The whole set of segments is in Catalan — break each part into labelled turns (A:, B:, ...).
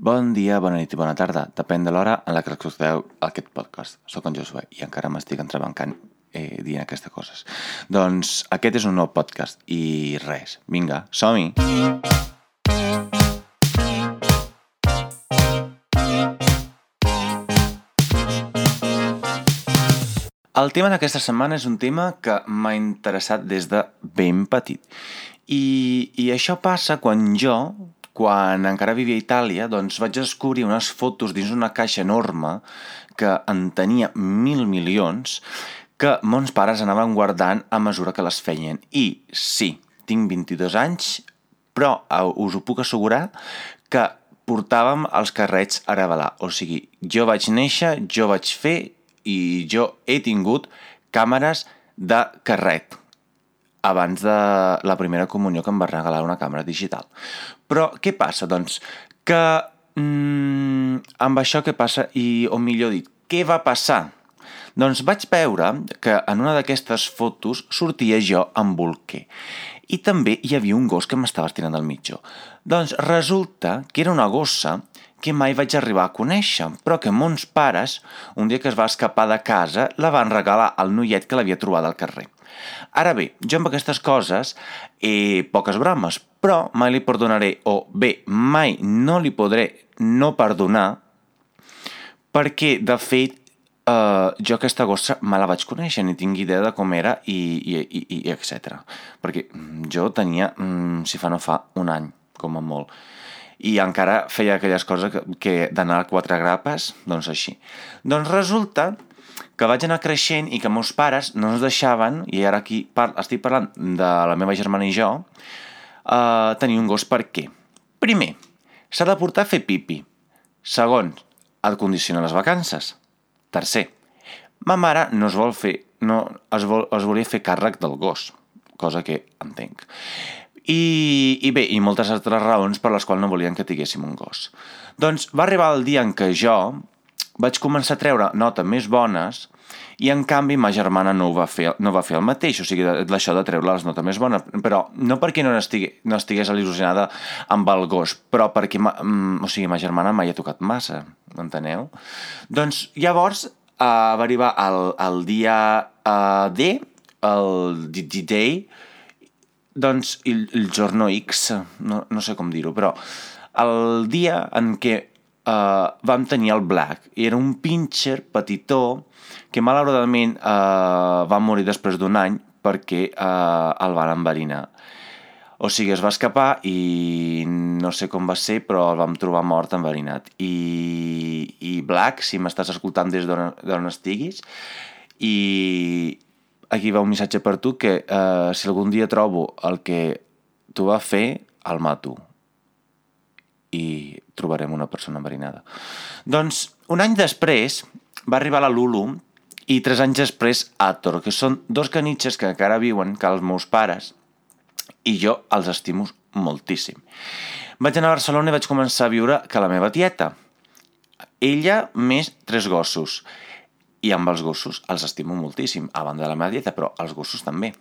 A: Bon dia, bona nit i bona tarda. Depèn de l'hora en la que escolteu aquest podcast. Soc en Josué i encara m'estic entrebancant eh, dient aquestes coses. Doncs aquest és un nou podcast i res. Vinga, som-hi! El tema d'aquesta setmana és un tema que m'ha interessat des de ben petit. I, I això passa quan jo, quan encara vivia a Itàlia, doncs vaig descobrir unes fotos dins una caixa enorme que en tenia mil milions que mons pares anaven guardant a mesura que les feien. I sí, tinc 22 anys, però us ho puc assegurar que portàvem els carrets a revelar. O sigui, jo vaig néixer, jo vaig fer i jo he tingut càmeres de carret abans de la primera comunió que em va regalar una càmera digital. Però què passa? Doncs que mm, amb això què passa i, o millor dit, què va passar? Doncs vaig veure que en una d'aquestes fotos sortia jo amb bolquer i també hi havia un gos que m'estava estirant del mitjó. Doncs resulta que era una gossa que mai vaig arribar a conèixer, però que mons pares, un dia que es va escapar de casa, la van regalar al noiet que l'havia trobat al carrer. Ara bé, jo amb aquestes coses, eh, poques bromes, però mai li perdonaré, o bé, mai no li podré no perdonar, perquè, de fet, eh, jo aquesta gossa me la vaig conèixer, ni tinc idea de com era i, i, i, i etc. Perquè jo tenia, mm, si fa no fa, un any, com a molt i encara feia aquelles coses que, que d'anar a quatre grapes, doncs així. Doncs resulta que vaig anar creixent i que meus pares no ens deixaven, i ara aquí par estic parlant de la meva germana i jo, uh, tenir un gos per què? Primer, s'ha de portar a fer pipi. Segon, ha de condicionar les vacances. Tercer, ma mare no es vol fer, no es, vol, es volia fer càrrec del gos, cosa que entenc. I, I bé, i moltes altres raons per les quals no volien que tinguéssim un gos. Doncs va arribar el dia en què jo vaig començar a treure notes més bones i en canvi ma germana no ho va fer, no va fer el mateix, o sigui, d'això de treure les notes més bones, però no perquè no estigués, no estigués il·lusionada amb el gos, però perquè, ma, mm, o sigui, ma germana mai ha tocat massa, enteneu? Doncs llavors uh, va arribar el, el dia uh, D, el D-Day, doncs el, el giorno X, no, no sé com dir-ho, però el dia en què uh, vam tenir el Black, i era un pincher petitó que malauradament uh, va morir després d'un any perquè uh, el van enverinar. O sigui, es va escapar i no sé com va ser, però el vam trobar mort enverinat. I, i Black, si m'estàs escoltant des d'on estiguis, i aquí va un missatge per tu que eh, si algun dia trobo el que tu va fer, el mato. I trobarem una persona enverinada. Doncs, un any després, va arribar la Lulu i tres anys després Ator, que són dos canitxes que encara viuen, que els meus pares, i jo els estimo moltíssim. Vaig anar a Barcelona i vaig començar a viure que la meva tieta. Ella més tres gossos. I amb els gossos els estimo moltíssim, a banda de la meva dieta, però els gossos també.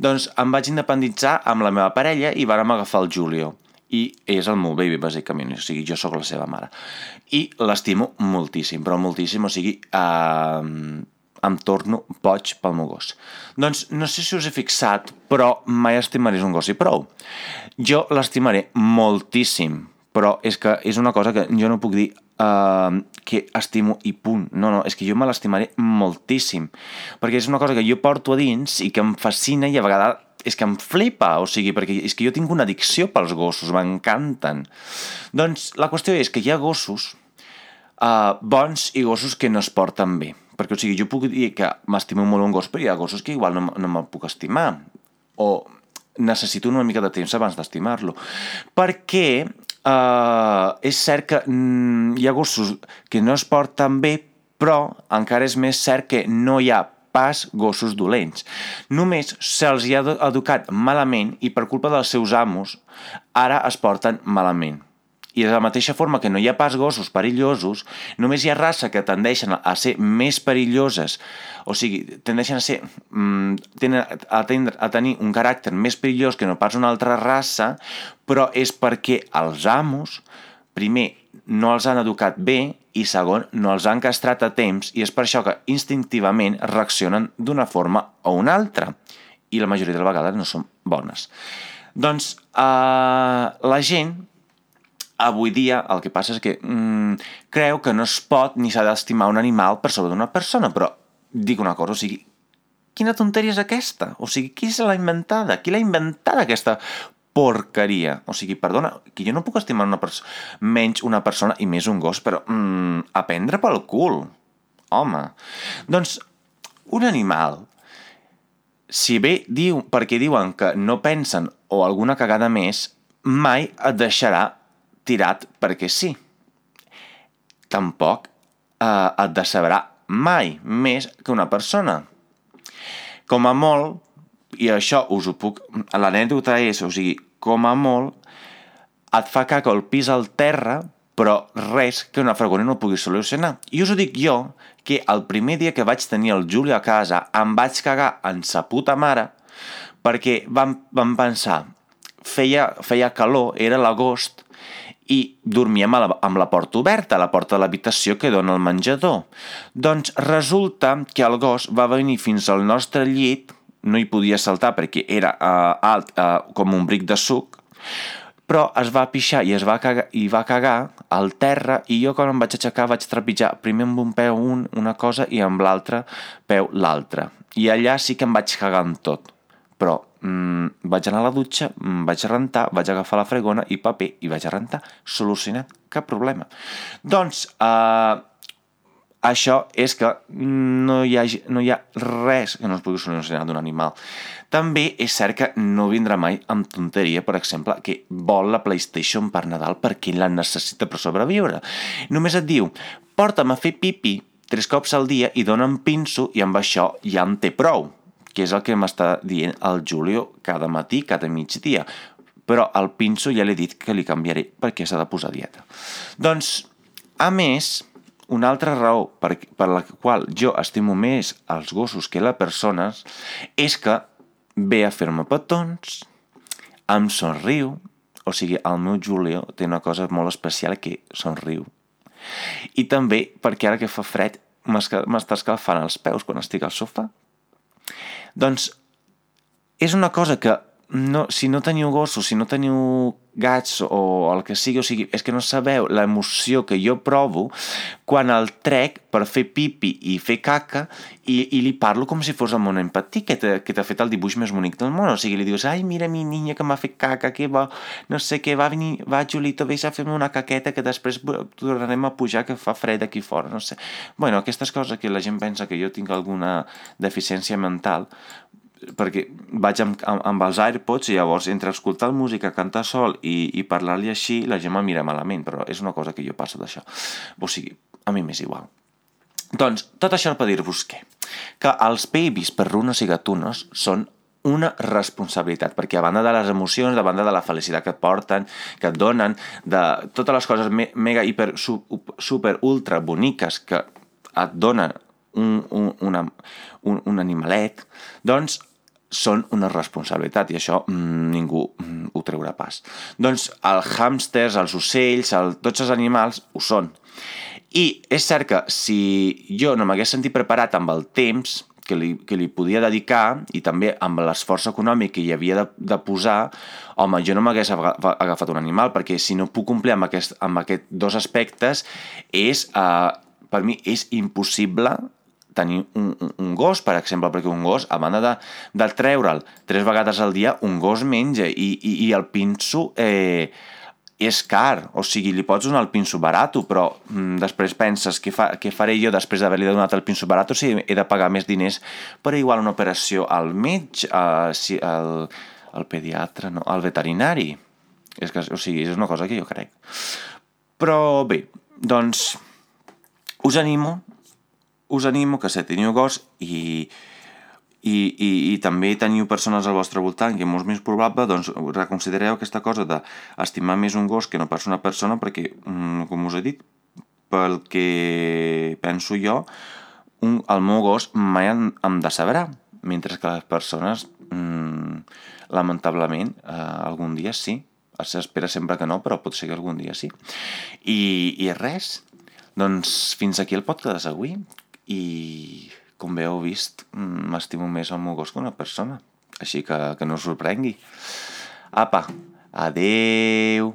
A: Doncs em vaig independitzar amb la meva parella i vàrem agafar el Julio. I és el meu baby, bàsicament, o sigui, jo sóc la seva mare. I l'estimo moltíssim, però moltíssim, o sigui, eh, em torno boig pel meu gos. Doncs no sé si us he fixat, però mai estimaré un gos i prou. Jo l'estimaré moltíssim, però és que és una cosa que jo no puc dir uh, que estimo i punt. No, no, és que jo me l'estimaré moltíssim, perquè és una cosa que jo porto a dins i que em fascina i a vegades és que em flipa, o sigui, perquè és que jo tinc una addicció pels gossos, m'encanten. Doncs la qüestió és que hi ha gossos uh, bons i gossos que no es porten bé. Perquè, o sigui, jo puc dir que m'estimo molt un gos, però hi ha gossos que igual no, no me'l puc estimar. O necessito una mica de temps abans d'estimar-lo. Perquè Uh, és cert que mm, hi ha gossos que no es porten bé, però encara és més cert que no hi ha pas gossos dolents. Només se'ls hi ha educat malament i per culpa dels seus amos ara es porten malament. I de la mateixa forma que no hi ha pas gossos perillosos, només hi ha raça que tendeixen a ser més perilloses, o sigui, tendeixen a ser... Mm, tenen a, tendre, a tenir un caràcter més perillós que no pas una altra raça, però és perquè els amos primer, no els han educat bé i segon, no els han castrat a temps i és per això que instintivament reaccionen d'una forma o una altra i la majoria de vegades no són bones. Doncs eh, la gent avui dia el que passa és que mm, creu que no es pot ni s'ha d'estimar un animal per sobre d'una persona, però dic una cosa, o sigui, quina tonteria és aquesta? O sigui, qui se l'ha inventada? Qui l'ha inventada aquesta porqueria? O sigui, perdona, que jo no puc estimar una menys una persona i més un gos, però mm, a prendre pel cul. Home. Doncs un animal, si bé diu, perquè diuen que no pensen o alguna cagada més, mai et deixarà tirat perquè sí. Tampoc eh, et decebrà mai més que una persona. Com a molt, i això us ho puc... L'anècdota és, o sigui, com a molt, et fa caca el pis al terra, però res que una fregona no pugui solucionar. I us ho dic jo, que el primer dia que vaig tenir el Juli a casa em vaig cagar en sa puta mare perquè vam, vam pensar, feia, feia calor, era l'agost, i dormíem la, amb la porta oberta, la porta de l'habitació que dona al menjador. Doncs resulta que el gos va venir fins al nostre llit, no hi podia saltar perquè era uh, alt uh, com un bric de suc, però es va pixar i es va cagar, i va cagar al terra i jo quan em vaig aixecar vaig trepitjar primer amb un peu un, una cosa i amb l'altre peu l'altra. I allà sí que em vaig cagar en tot. Però mm, vaig anar a la dutxa, mm, vaig rentar, vaig agafar la fregona i paper i vaig rentar. Solucionat, cap problema. Doncs, eh, això és que no hi, ha, no hi ha res que no es pugui solucionar d'un animal. També és cert que no vindrà mai amb tonteria, per exemple, que vol la PlayStation per Nadal perquè la necessita per sobreviure. Només et diu, porta'm a fer pipi tres cops al dia i dona'm pinso i amb això ja en té prou que és el que m'està dient el Julio cada matí, cada migdia. Però al pinso ja l'he dit que li canviaré perquè s'ha de posar dieta. Doncs, a més, una altra raó per, per la qual jo estimo més els gossos que les persones és que ve a fer-me petons, em somriu, o sigui, el meu Julio té una cosa molt especial que somriu. I també perquè ara que fa fred m'està escalfant els peus quan estic al sofà. Doncs és una cosa que no, si no teniu gossos, si no teniu gats o el que sigui, o sigui, és que no sabeu l'emoció que jo provo quan el trec per fer pipi i fer caca i, i li parlo com si fos el mon empatí que t'ha fet el dibuix més bonic del món. O sigui, li dius, ai, mira mi niña que m'ha fet caca, que va, no sé què, va venir, va Julito, vés a fer-me una caqueta que després tornarem a pujar que fa fred aquí fora, no sé. Bueno, aquestes coses que la gent pensa que jo tinc alguna deficiència mental, perquè vaig amb, amb, amb els AirPods i llavors entre escoltar música, cantar sol i, i parlar-li així, la gent me mira malament, però és una cosa que jo passo d'això. O sigui, a mi m'és igual. Doncs, tot això per dir-vos què? Que els babies perrunos i gatunos són una responsabilitat, perquè a banda de les emocions, a banda de la felicitat que et porten, que et donen, de totes les coses me mega, hiper, super, ultra boniques que et donen un, un, una, un, un animalet, doncs són una responsabilitat i això mm, ningú mm, ho treurà pas. Doncs els hàmsters, els ocells, el, tots els animals ho són. I és cert que si jo no m'hagués sentit preparat amb el temps que li, que li podia dedicar i també amb l'esforç econòmic que hi havia de, de posar, home, jo no m'hagués agafat un animal perquè si no puc complir amb aquest, amb aquests dos aspectes és, eh, per mi és impossible tenir un, un, un gos, per exemple, perquè un gos, a banda de, de treure'l tres vegades al dia, un gos menja i, i, i el pinso eh, és car, o sigui, li pots donar el pinso barat, però mm, després penses què, fa, què faré jo després d'haver-li donat el pinso barat, o sigui, he de pagar més diners per igual una operació al metge, uh, si, al, al pediatre, no, al veterinari. És que, o sigui, és una cosa que jo crec. Però bé, doncs us animo us animo que se teniu gos i, i, i, i també teniu persones al vostre voltant que és molt més probable, doncs reconsidereu aquesta cosa d'estimar més un gos que no pas una persona perquè, mm, com us he dit, pel que penso jo, un, el meu gos mai em, em decebrà, mentre que les persones, mm, lamentablement, eh, algun dia sí, s'espera sempre que no, però potser que algun dia sí. I, i res, doncs fins aquí el podcast d'avui i com bé heu vist, m'estimo més el meu gos que una persona, així que, que no us sorprengui. Apa, adeu!